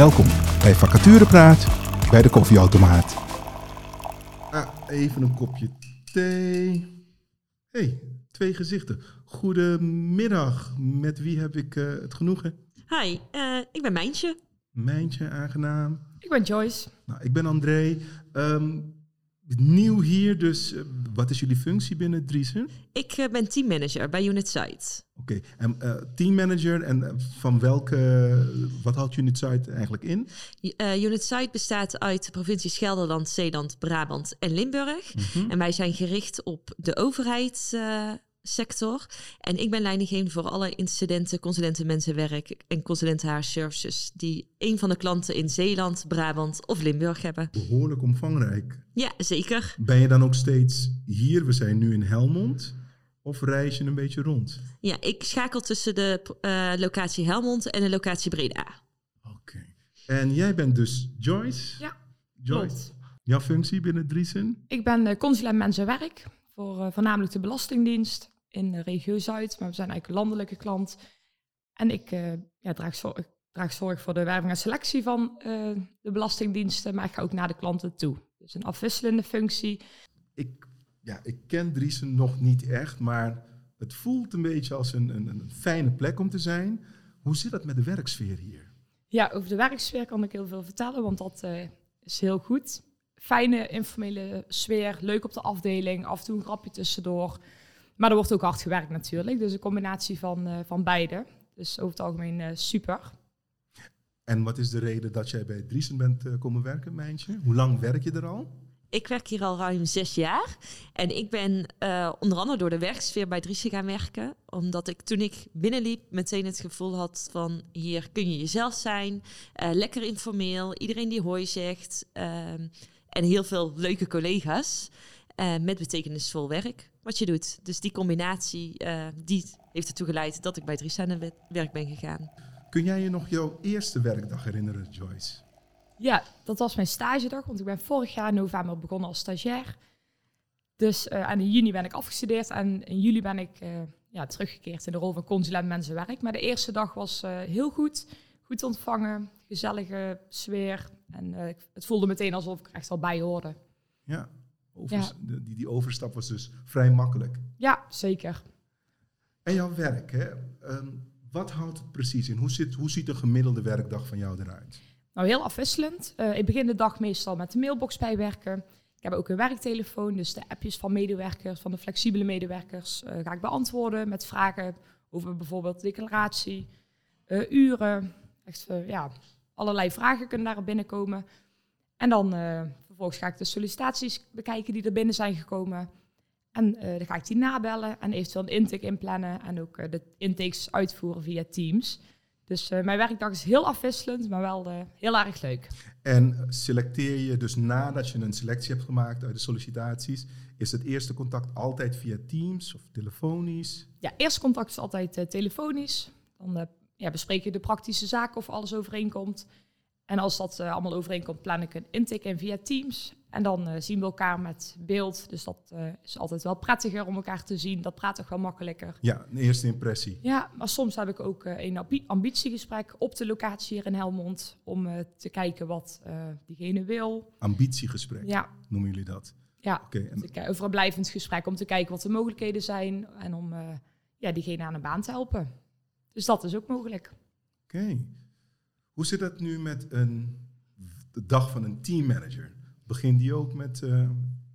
Welkom bij Vacaturepraat bij de koffieautomaat. Ah, even een kopje thee. hey, twee gezichten. Goedemiddag. Met wie heb ik eh, het genoegen? Hi, eh, ik ben Mijntje. Mijntje, aangenaam. Ik ben Joyce. Nou, ik ben André. Ehm, nieuw hier, dus eh, wat is jullie functie binnen Driesen? Ik eh, ben teammanager bij Unit Site. Oké, en eh, teammanager en van welke, wat houdt Unit Site eigenlijk in? Uh, Unit Site bestaat uit de provincies Gelderland, Zeeland, Brabant en Limburg. Mhm. En wij zijn gericht op de overheidssector. en ik ben leidinggevende voor alle incidenten, consulenten mensenwerk en consulenten haar services die een van de klanten in Zeeland, Brabant of Limburg hebben. Behoorlijk omvangrijk. Ja, zeker. Ben je dan ook steeds hier? We zijn nu in Helmond. Of reis je een beetje rond? Ja, ik schakel tussen de eh, locatie Helmond en de locatie Breda. Oké. En jij bent dus Joyce? Ja, Joyce. klopt. Jouw functie binnen Driesen? Ik ben uh, consulent mensenwerk voor eh, voornamelijk de Belastingdienst in de regio Zuid. Maar we zijn eigenlijk een landelijke klant. En ik eh, ja, draag, zorg, draag zorg voor de werving en selectie van eh, de Belastingdiensten. Maar ik ga ook naar de klanten toe. Dus een afwisselende functie. Ik, ja, ik ken Driesen nog niet echt, maar het voelt een beetje als een, een, een fijne plek om te zijn. Hoe zit dat met de werksfeer hier? Ja, over de werksfeer kan ik heel veel vertellen, want dat is heel goed. Fijne informele sfeer, leuk op de afdeling, af en toe een grapje tussendoor. Maar er wordt ook hard gewerkt natuurlijk, dus een combinatie van, eh, van beide. Dus over het algemeen eh, super. En wat is de reden dat jij bij Driesen bent eh, komen werken, Mijntje? Hoe lang werk je er al? Ik werk hier al ruim zes jaar. En ik ben eh, onder andere door de werksfeer bij Driesen gaan werken. Omdat ik toen ik binnenliep meteen het gevoel had van... hier kun je jezelf zijn, eh, lekker informeel, iedereen die hooi zegt. En heel veel leuke collega's eh, met betekenisvol werk wat je doet. Dus die combinatie eh, die heeft ertoe geleid dat ik bij aan het werk ben gegaan. Kun jij je nog jouw eerste werkdag herinneren, Joyce? Ja, dat was mijn stagedag, want ik ben vorig jaar in november begonnen als stagiair. Dus eh, en in juni ben ik afgestudeerd en in juli ben ik eh, ja, teruggekeerd in de rol van consulent mensenwerk. Maar de eerste dag was eh, heel goed, goed ontvangen, gezellige sfeer. En eh, het voelde meteen alsof ik er echt al bij hoorde. Ja. Overs- Ja. de- die, die overstap was dus vrij makkelijk. Ja, zeker. En jouw werk, hè? Ehm, wat houdt het precies in? Hoe, zit, hoe ziet een gemiddelde werkdag van jou eruit? Nou, heel afwisselend. Eh, ik begin de dag meestal met de mailbox bijwerken. Ik heb ook een werktelefoon, dus de appjes van medewerkers, van de flexibele medewerkers, eh, ga ik beantwoorden met vragen over bijvoorbeeld declaratie, uren. Echt, ja, allerlei vragen kunnen daarop binnenkomen. En dan eh, vervolgens ga ik de sollicitaties bekijken die er binnen zijn gekomen. En eh, dan ga ik die nabellen en eventueel een intake inplannen en ook eh, de intakes uitvoeren via Teams. Dus eh, mijn werkdag is heel afwisselend, maar wel heel erg leuk. En selecteer je dus nadat je een selectie hebt gemaakt uit de sollicitaties, is het eerste contact altijd via Teams of telefonisch? Ja, eerst contact is altijd telefonisch. Dan ja, bespreek je de praktische zaken of alles overeenkomt. En als dat eh, allemaal overeenkomt, plan ik een intake in via Teams. En dan eh, zien we elkaar met beeld. Dus dat eh, is altijd wel prettiger om elkaar te zien. Dat praat toch wel makkelijker. Ja, een eerste impressie. Ja, maar soms heb ik ook een ambi- ambitiegesprek op de locatie hier in Helmond. Om te kijken wat diegene wil. Ambitiegesprek, Ja, noemen jullie dat? ja. Oké, en- een blijvend gesprek om te kijken wat de mogelijkheden zijn. En om ja, diegene aan een baan te helpen. Dus dat is ook mogelijk. Oké. Hoe zit dat nu met een, de dag van een teammanager? Begint die ook met eh,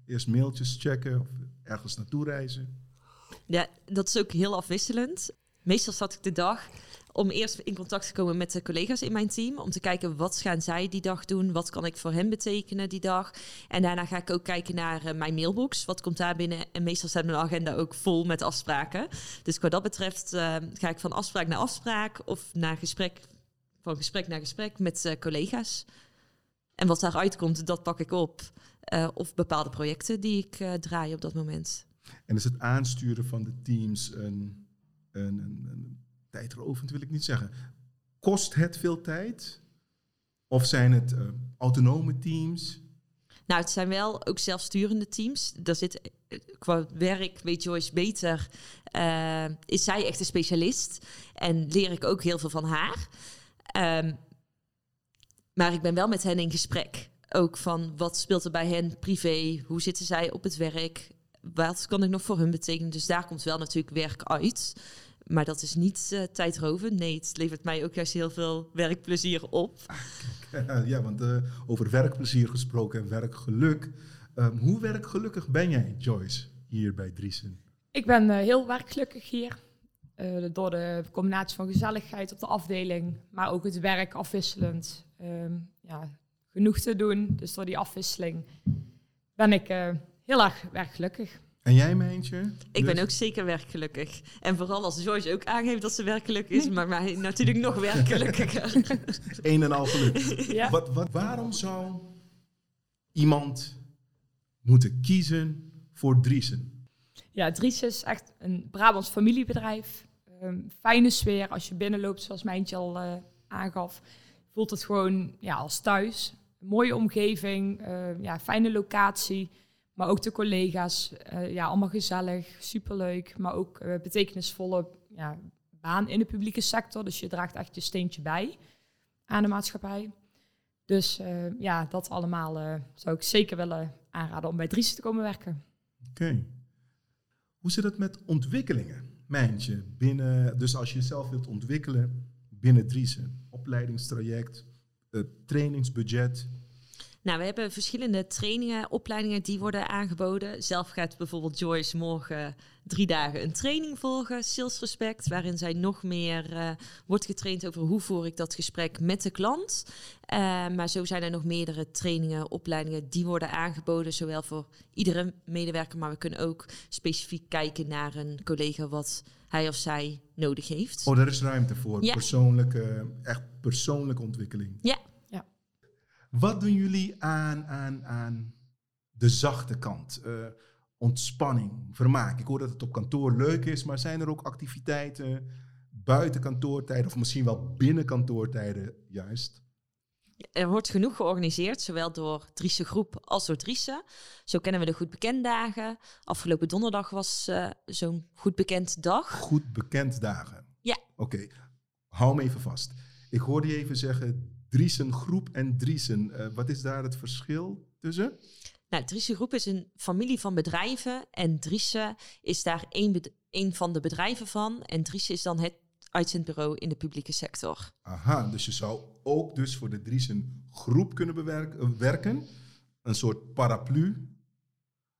eerst mailtjes checken of ergens naartoe reizen? Ja, dat is ook heel afwisselend. Meestal zat ik de dag om eerst in contact te komen met de collega's in mijn team. Om te kijken wat gaan zij die dag doen. Wat kan ik voor hen betekenen die dag. En daarna ga ik ook kijken naar eh, mijn mailbox. Wat komt daar binnen? En meestal staat mijn agenda ook vol met afspraken. Dus wat dat betreft eh, ga ik van afspraak naar afspraak. Of naar gesprek, van gesprek naar gesprek met eh, collega's. En wat daaruit komt, dat pak ik op. Of bepaalde projecten die ik draai op dat moment. En is het aansturen van de teams een, een tijdrovend, wil ik niet zeggen. Kost het veel tijd? Of zijn het eh, autonome teams? Nou, het zijn wel ook zelfsturende teams. Daar zit eh, qua werk, weet Joyce beter, eh, is zij echt een specialist. En leer ik ook heel veel van haar. Ehm, maar ik ben wel met hen in gesprek. Ook van wat speelt er bij hen privé? Hoe zitten zij op het werk? Wat kan ik nog voor hun betekenen? Dus daar komt wel natuurlijk werk uit. Maar dat is niet uh, tijdrovend. Nee, het levert mij ook juist heel veel werkplezier op. Ja, want uh, over werkplezier gesproken en werkgeluk. Um, hoe werkgelukkig ben jij, Joyce, hier bij Driesen? Ik ben uh, heel werkgelukkig hier. door de combinatie van gezelligheid op de afdeling, maar ook het werk afwisselend. Um, ja, genoeg te doen. Dus door die afwisseling ben ik heel erg werkgelukkig. En jij, Meentje? Ik ben ook zeker werkgelukkig. En vooral als George ook aangeeft dat ze werkelijk is, maar mij natuurlijk nog werkgelukkiger. Een en al geluk. Ja. Wat, wat, waarom zou iemand moeten kiezen voor Driesen? Ja, Driesen is echt een Brabants familiebedrijf. Um, fijne sfeer als je binnenloopt, zoals Mijntje al uh, aangaf. Voelt het gewoon ja, als thuis. mooie omgeving, uh, ja, fijne locatie. Maar ook de collega's, uh, ja, allemaal gezellig, superleuk. Maar ook uh, betekenisvolle ja, baan in de publieke sector. Dus je draagt echt je steentje bij aan de maatschappij. Dus uh, ja, dat allemaal zou ik zeker willen aanraden om bij Dries te komen werken. Oké. Hoe zit het met ontwikkelingen, Mijntje? Binnen, dus als je jezelf wilt ontwikkelen binnen Driesen, opleidingstraject, trainingsbudget, nou, we hebben verschillende trainingen, opleidingen die worden aangeboden. Zelf gaat bijvoorbeeld Joyce morgen drie dagen een training volgen, Sales Respect, waarin zij nog meer uh, wordt getraind over hoe voer ik dat gesprek met de klant. Uh, maar zo zijn er nog meerdere trainingen, opleidingen die worden aangeboden, zowel voor iedere medewerker, maar we kunnen ook specifiek kijken naar een collega wat hij of zij nodig heeft. Oh, er is ruimte voor ja. persoonlijke, echt persoonlijke ontwikkeling. Ja, wat doen jullie aan, aan, aan de zachte kant? Uh, ontspanning, vermaak. Ik hoor dat het op kantoor leuk is, maar zijn er ook activiteiten buiten kantoortijden of misschien wel binnen kantoortijden juist? Er wordt genoeg georganiseerd, zowel door Driese Groep als door Driese. Zo kennen we de Goed Bekend Dagen. Afgelopen donderdag was uh, zo'n Goed Bekend Dag. Goed Bekend Dagen? Ja. Oké, hou me even vast. Ik hoorde je even zeggen Driesen Groep en Driesen. Uh, wat is daar het verschil tussen? Nou, Driesen Groep is een familie van bedrijven en Driesen is daar één, één van de bedrijven van. En Driesen is dan het uitzendbureau in de publieke sector. Aha, dus je zou ook dus voor de Driesen Groep kunnen bewerken, werken. Een soort paraplu.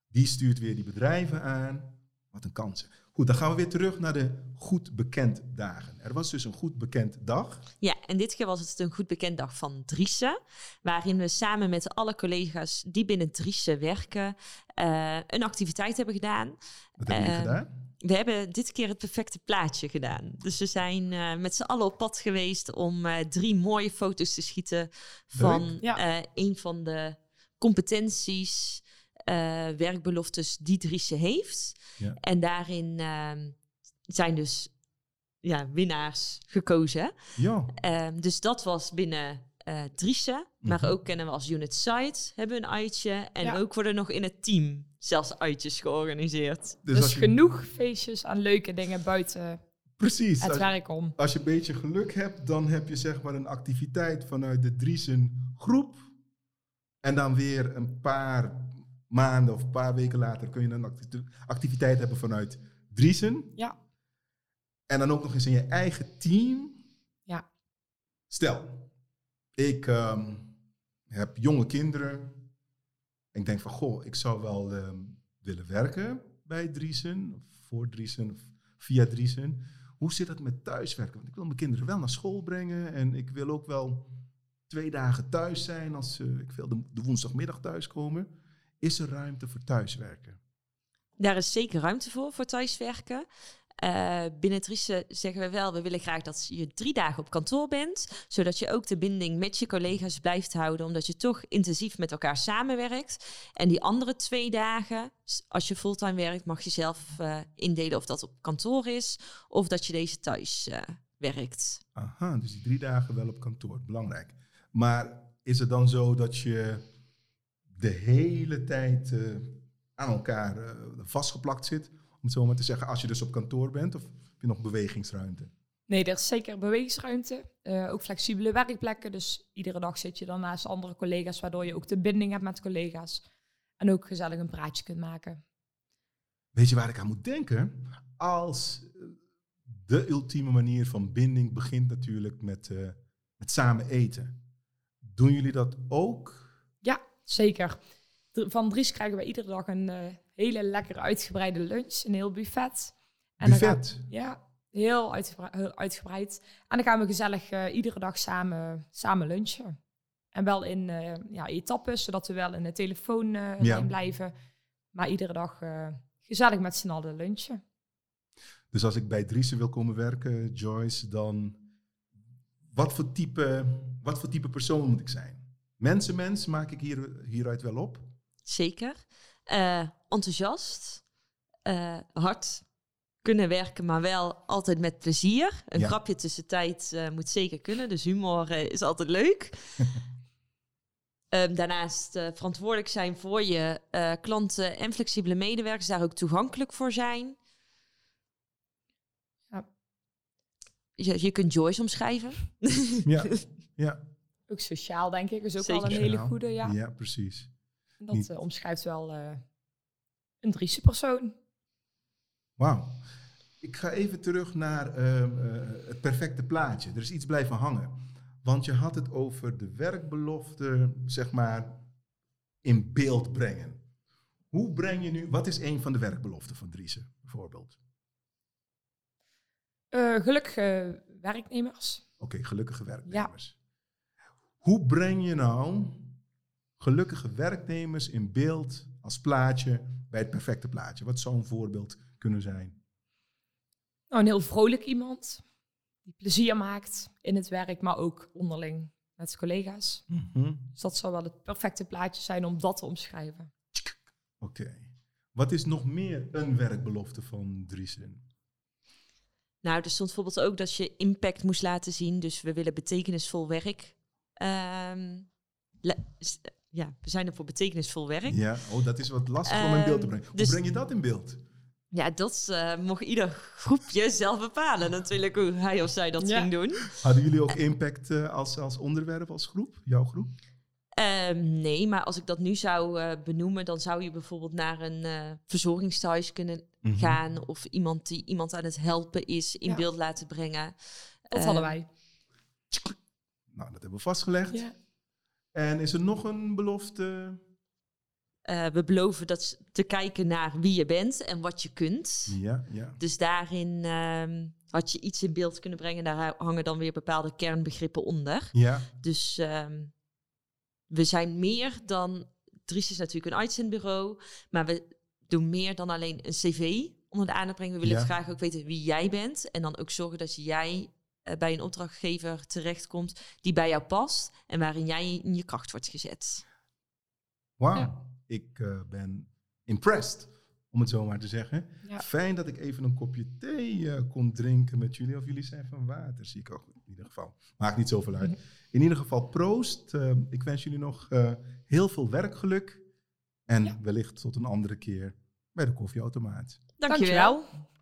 Die stuurt weer die bedrijven aan. Wat een kansen. Goed, dan gaan we weer terug naar de goed bekend dagen. Er was dus een goed bekend dag. Ja, en dit keer was het een goed bekend dag van Driessen. Waarin we samen met alle collega's die binnen Driessen werken uh, een activiteit hebben gedaan. Wat hebben jullie uh, gedaan? We hebben dit keer het perfecte plaatje gedaan. Dus we zijn uh, met z'n allen op pad geweest om drie mooie foto's te schieten van ja. een van de competenties uh, werkbeloftes die Driese heeft. Ja. En daarin uh, zijn dus ja, winnaars gekozen. Ja. Uh, dus dat was binnen uh, Driese. Maar mm -hmm. ook kennen we als Unit Site hebben een uitje. En ja. ook worden nog in het team zelfs uitjes georganiseerd. Dus, dus je... genoeg feestjes aan leuke dingen buiten Precies. Het werk om. Als je een beetje geluk hebt, dan heb je zeg maar een activiteit vanuit de Driesen groep. En dan weer een paar maanden of een paar weken later kun je een activiteit hebben vanuit Driesen. Ja. En dan ook nog eens in je eigen team. Ja. Stel, ik um, heb jonge kinderen. Ik denk van, goh, ik zou wel um, willen werken bij Driesen, of voor Driesen, of via Driesen. Hoe zit dat met thuiswerken? Want ik wil mijn kinderen wel naar school brengen en ik wil ook wel twee dagen thuis zijn als ze, ik wil de, de woensdagmiddag thuiskomen. Is er ruimte voor thuiswerken? Daar is zeker ruimte voor, voor thuiswerken. Uh, binnen Trice zeggen we wel, we willen graag dat je drie dagen op kantoor bent, zodat je ook de binding met je collega's blijft houden, omdat je toch intensief met elkaar samenwerkt. En die andere twee dagen, als je fulltime werkt, mag je zelf uh, indelen of dat op kantoor is of dat je deze thuis uh, werkt. Aha, dus die drie dagen wel op kantoor, belangrijk. Maar is het dan zo dat je de hele tijd uh, aan elkaar uh, vastgeplakt zit. Om het zo maar te zeggen, als je dus op kantoor bent, of heb je nog bewegingsruimte? Nee, er is zeker bewegingsruimte. Uh, ook flexibele werkplekken. Dus iedere dag zit je dan naast andere collega's, waardoor je ook de binding hebt met collega's. En ook gezellig een praatje kunt maken. Weet je waar ik aan moet denken? Als eh, de ultieme manier van binding begint natuurlijk met, met samen eten. Doen jullie dat ook? Zeker. Van Dries krijgen we iedere dag een uh, hele lekker uitgebreide lunch, een heel buffet. En buffet? ja, heel, uitgebreid. En dan gaan we gezellig uh, iedere dag samen, samen lunchen. En wel in uh, ja, etappes, zodat we wel in de telefoon ja. blijven. Maar iedere dag gezellig met z'n allen lunchen. Dus als ik bij Driesen wil komen werken, Joyce, dan wat voor type, wat voor type persoon moet ik zijn? Mensenmens maak ik hier, hieruit wel op? Zeker. Uh, enthousiast, uh, hard kunnen werken, maar wel altijd met plezier. Een ja. grapje tussentijd uh, moet zeker kunnen, dus humor is altijd leuk. um, daarnaast verantwoordelijk zijn voor je klanten en flexibele medewerkers, daar ook toegankelijk voor zijn. je, je kunt Joyce omschrijven. Ja, ja. Ook sociaal, denk ik, is ook Zeker. wel een hele goede. Ja, ja precies. dat uh, omschrijft wel uh, een Driese persoon. Wauw. Ik ga even terug naar uh, het perfecte plaatje. Er is iets blijven hangen. Want je had het over de werkbelofte, zeg maar, in beeld brengen. Hoe breng je nu, wat is een van de werkbeloften van Driese, bijvoorbeeld? Uh, gelukkige werknemers. Oké, gelukkige werknemers. Hoe breng je nou gelukkige werknemers in beeld als plaatje bij het perfecte plaatje? Wat zou een voorbeeld kunnen zijn? Nou, een heel vrolijk iemand die plezier maakt in het werk, maar ook onderling met collega's. Mm Dus dat zou wel het perfecte plaatje zijn om dat te omschrijven. Oké. Wat is nog meer een werkbelofte van Driesen? Nou, er stond bijvoorbeeld ook dat je impact moest laten zien. Dus we willen betekenisvol werk. Um, ja, we zijn er voor betekenisvol werk. Ja, oh, dat is wat lastig om in beeld te brengen. Hoe dus, breng je dat in beeld? Ja, dat uh, mocht ieder groepje zelf bepalen natuurlijk hoe hij of zij dat ging doen. Hadden jullie ook impact uh, als, als onderwerp, als groep, jouw groep? Um, nee, maar als ik dat nu zou uh, benoemen, dan zou je bijvoorbeeld naar een uh, verzorgingstehuis kunnen mm -hmm. gaan. Of iemand die iemand aan het helpen is in ja. beeld laten brengen. Dat uh, hadden wij. Nou, dat hebben we vastgelegd. Ja. En is er nog een belofte? Uh, we beloven dat te kijken naar wie je bent en wat je kunt. Ja, ja. Dus daarin uh, had je iets in beeld kunnen brengen. Daar hangen dan weer bepaalde kernbegrippen onder. Ja. Dus uh, we zijn meer dan. Dries is natuurlijk een uitzendbureau, maar we doen meer dan alleen een cv onder de aandacht brengen. We willen ja. graag ook weten wie jij bent en dan ook zorgen dat jij bij een opdrachtgever terechtkomt die bij jou past en waarin jij in je kracht wordt gezet. Wauw, ja. ik uh, ben impressed, om het zo maar te zeggen. Ja. Fijn dat ik even een kopje thee uh, kon drinken met jullie. Of jullie zijn van water, zie ik ook in ieder geval. Maakt niet zoveel uit. In ieder geval proost. Uh, ik wens jullie nog uh, heel veel werkgeluk. En ja. wellicht tot een andere keer bij de koffieautomaat. Dankjewel. Dankjewel.